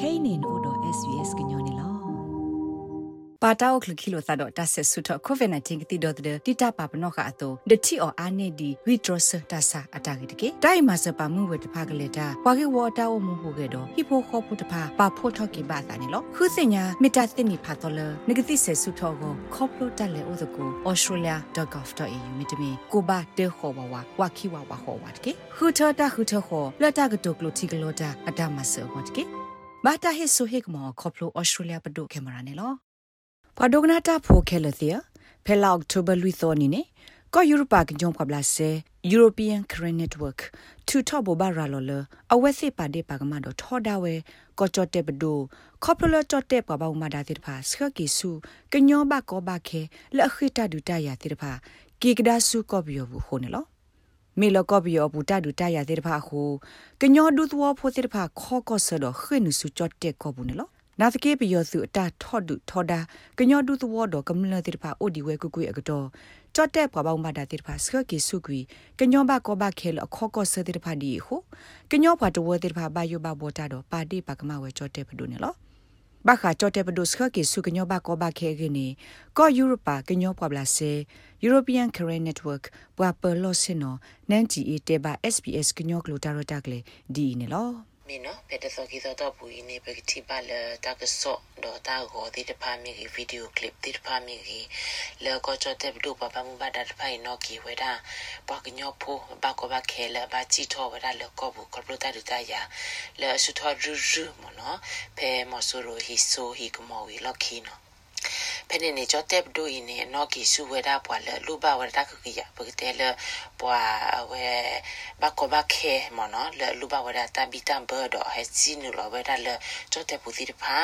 kainin odo svs gnyone lo ပါတောက်ခလခီလိုသတော့တဆက်ဆုတော့ covid-19 ကတိတော့တဲ့တိတာပါပနောကအတော့ဒတိအော်အာနေဒီ withdrawal တဆာအတာကတကေတိုင်မစပါမှုဝတဖကလေတာပွားကေဝတာဝမှုဟုကေတော့ဟိဖိုခေါပုတဖပါဖို့ထော့ကေပါတာနေလို့ခုစညာမီတာသိနေဖာတော့လနဂတိဆက်ဆုတော့ကိုခေါပလိုတက်လေဥဒကို australia.gov.au မြတမီကိုဘာတေခေါ်ဘဝဝခိဝဝဟောဝတ်ကေခုထတာခုထခေါ်လက်တာကတုကလိုတီကလိုတာအတာမဆောဝတ်ကေ ဘာတာဟစ်ဆိုဟိကမောခေါပလို australia ပဒုကင်မရာနေလို့ပဒုကနာတာဖိုခဲလသီဖဲလာအောက်တိုဘာလူသောနီနေကောယူရိုပါကကြုံပဘလာဆေ European Current Network ထူထော့ဘဘာရာလောလအဝက်စစ်ပါဒေပါကမတော့ထောဒါဝဲကောချော့တက်ဘဒိုခေါပလချော့တက်ပပမဒါတိဖာစခကီစုကညောဘကောဘခဲလက်ခိတဒူတရတိဖာကီကဒါစုကောဘီယောဘူးခိုနေလော မေလကောဘီယောဘူးတဒူတရတိဖာခုကညောဒူသောဖိုတိဖာခေါကောဆဒခိနုစုချော့တက်ကောဘူးနေလောနာသကေပယောစုအတာထော့ဒုထောဒါကညောဒုသဝဒကမလတိဖာအိုဒီဝဲကုကွေအကတော့ကြော့တဲ့ပပောင်းမတာတိဖာစခကေစုကွီကညောဘကောဘခဲလခောကောဆတိဖာဒီဟုကညောဘတဝတိဖာဘာယောဘဘောတာတော့ပါတိပါကမဝဲကြော့တဲ့ဖဒုနေလော ဘာခါကြော့တဲ့ပဒုစခကေစုကညောဘကောဘခဲခင်းနေကောယူရိုပါကညောပဘလာဆေ European Career Network ပွာပလောစင်နောနန်ဂျီအတေဘာ SPS ကညောကလိုတာရတာကလေဒီနေလော မင်းနော်ပက်တစောကီတော့ပူနေပကတိပါလာတကဆော့ဒေါ်တာကိုဒီတဖာမီဗီဒီယိုကလစ်ဒီတဖာမီလေကောချတဲ့ဘဒုပပမှုဘာဒတ်ဖိုင်နော်ကီဝဲတာပကညောဖိုဘာကဘာခဲလာဘာချီထောဝဲတာလေကောဘူးကပလိုတာဒူတာယာလေဆူထောရူရူမနော် ဖဲမဆူရိုဟီဆိုဟီကမောဝီလော်ခီနော်ဖနေနေကြောတက်ဒိုင်းနေနော်ကီစုဝဲတာပွာလလူပါဝဲတာခကီယပကတဲလပွာဝဲဘကဘခဲမနော်လလူပါဝဲတာတဘီတမ်ဘော်ဒဟက်စီနူလဝဲတာလကြောတက်ပူတီတဖာ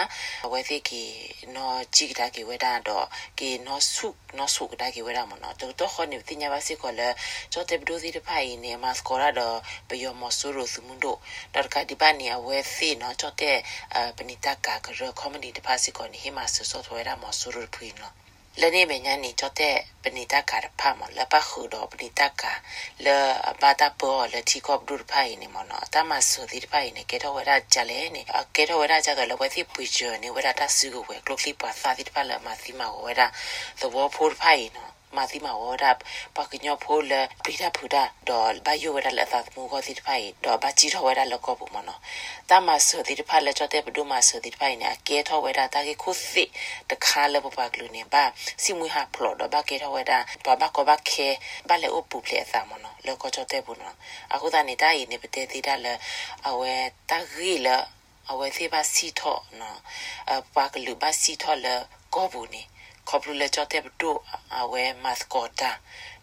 ဝဲသိကီနော်ကြည့်တာကီဝဲတာတော့ကီနော်ဆုနော်ဆုကတာကီဝဲတာမနော်တော့တော့ခေါနေတင်ညာပါစီကောလကြောတက်ဒိုတီတဖာနေမစကောရာတော့ဘယောမဆူရိုစမွန်ဒိုဒါကဒီပါနီဝဲသိနော်ကြောတက်ပနိတကာကရကွန်မဒီတဖာစီကောနေဟိမဆဆောထွဲတာမဆူရိုပွေနော်လနေမညာနီချတဲ့ပဏိတကာရဖမလပခုတော့ပဏိတကာလဘာတာပေါ်လတီကော့ဒူဖိုင်နေမနော်တမဆိုဒီဖိုင်နေကေတော့ဝရကြလဲနေကေတော့ဝရကြတော့လဝသိပွေချေနေဝရတာစုကိုဝဲကလုတ်လိပါသာဒီဖလာမသီမဝရသဘောဖိုးဖိုင်နော် มาที่มาว่ารับปากญอพูเลปีดาพูดาดอลบายุเวดาละตามูก็ติดไพ่ดอบาจีทอเวดาละก็บุมเนาะตามาสุติดไพ่ละจอเตปดูมาสุติดไพ่เนี่ยเกทอเวดาตากิคุสิตะคาละบปากลูเนี่ยบ้าสิมุหาพลอดบาเกทอเวดาบาบาก็บาเคบาเลโอปุเพลตามเนาะแล้วก็ จอเตบุเนาะအခုတနေတာယနေပတေတိဒါလအဝဲတဂီလအဝဲသေးပါစီထောနော်အပါကလူပါစီထောလကောဘူးနေခေါပလူလေချတဲ့ဘဒိုအဝဲမတ်ကောတာ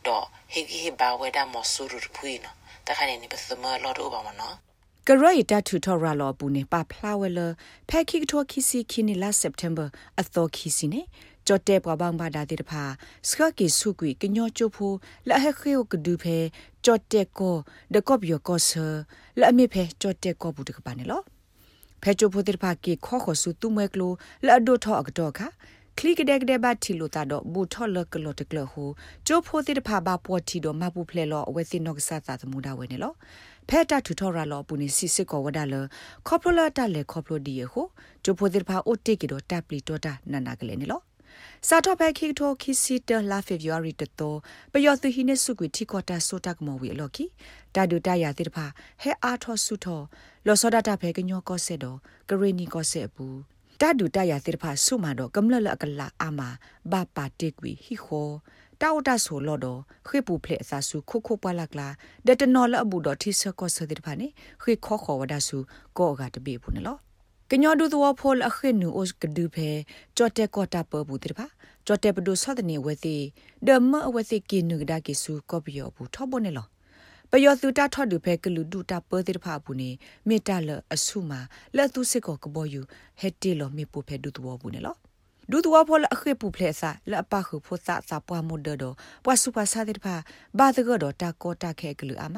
တော့ဟိဂီဘာဝဲဒါမဆူရူဖွေးနော်တခါနေနေပသမလော်တော့ပါမနော်ကရိုက်တာထူထော်ရာလောပူနေပါဖလာဝဲလဖဲခိကထောခီစီခီနီလာစက်တမ်ဘာအသောခီစီနေကြော့တဲ့ပွားဘန်းဘာဒါတိတဖာစခကီဆုကွီကညောချိုဖိုလာဟခေယကဒူဖဲကြော့တဲ့ကိုဒကော့ဘီယကောဆာလာအမေဖဲကြော့တဲ့ကိုဘူးတကပါနေလောဖဲချိုဖိုတိတဖာကီခေါခေါဆူတူမဲကလိုလာဒိုထောအကတော့ခါ คลิกเดกเดบัตทีโลตาดอบูทอลกลอตกลหูโจโพติตพาบาปอทีดอมาบุเพลลอเวตินอกซาตาตมูดาเวเนลอဖဲတာထူထော်ရာလောပူနေစီစစ်ကောဝဒါလခေါပလိုလာတလေခေါပလိုဒီယဟိုဂျိုဖိုဒီဖာအိုတေကီဒိုတပ်လီတိုတာနနာကလေးနေလောစာတော့ဘက်ခိထိုခိစီတလာဖေဗူရီတတောပယောသူဟိနေစုကွီတီကောတာဆိုတကမောဝီအလော်ကီတာဒူတယာတိတဖာဟဲအားထောစုထောလောစောဒတာဖဲကညောကောဆက်တော့ဂရီနီကောဆက်ဘူး တာဒူတယာသေဖာဆုမာတော့ကမ္လလကလာအာမာဘာပါတေကွီဟီခိုတောက်တဆိုလော်တော့ခေပူဖလေအစာစုခုခုပွားလကလာဒတနော်လအဘူတော့ထိဆကောဆတဲ့ဖာနေခေခောခောဝဒဆုကောကတပေဘူးနော်ကညောဒူသောဖောလအခိနူအိုကဒူဖဲကြော့တက်ကောတာပဘူးတဲ့ဖာကြော့တက်ပဒုဆောတဲ့နေဝဲစီဒမအဝဲစီကင်းနုကဒါကိစုကောပီယောဘူးထောဘနေလော ပယောသူတာထော့တူဖဲကလူဒူတာပသေးတဖာဘူးနေမေတ္တလအဆုမာလက်သူစစ်ကောကဘောယူဟက်တီလောမေပူဖဲဒူတဝဘူးနေလောဒူတဝဖောလအခေပူဖလက်စာလအပခုဖိုစာစာပွားမဒဒပွားစုပါစာတဲ့ဖာဘာတကတော့တာကောတာခဲကလူအမ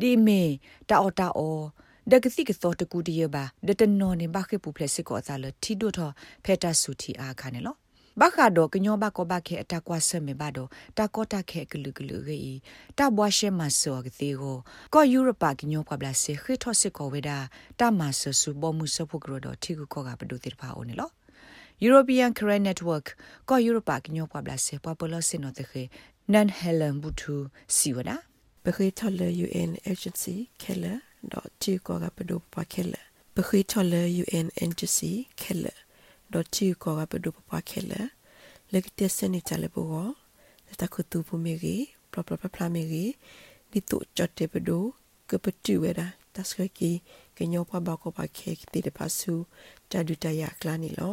ဒီမေတာအော်တာအော်ဒကစီကသောတကူတရပါဒတနော်နေဘခေပူဖလက်စစ်ကောစာလထီဒိုထောဖဲတာဆူတီအားခါနေလော ဘာခါတော့ကညောဘကောဘခဲအတကွာဆမေဘာတော့တာကောတာခဲကလူကလူရေတာဘွားရှဲမဆောကတိကိုကောယူရပါကညောကဘလာစေခိထောစစ်ကိုဝေဒာတာမဆဆူဘောမှုဆဖို့ကရတော့ထီကူကောကပဒုတိဖာအိုနေလော European Career Network ကော Europe ကညောပဘလာစေပပလစနိုတခေနန်ဟဲလန်ဘူတူစီဝနာ Begritholle UN Agency Kelle dot chi ko ga pedo pa Kelle Begritholle UN Agency Kelle dot chi ko ga pedo pa Kelle legite seni chale bo ta ku tu pu me gi pro pro pla me gi di tu chotte pedo ke petu weda tas ki ke nyo pa ba ko pa ke ti de pasu ta du ta ya kla ni lo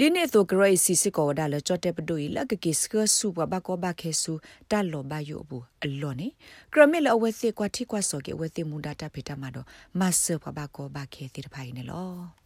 ဒီနေ့တော့ဂရိတ်စီစစ်ကောဒါလချတ်တဲ့ပဒူီလကကိစကဆူဘဘကောဘခဲဆူတလောဘယိုဘူးအလောနေဂရမီလအဝဲစစ်ကွာထိကွာစောကေဝဲတိမူဒတာဖေတာမှာတော့မဆဘဘကောဘခဲတိတဖိုင်နေလော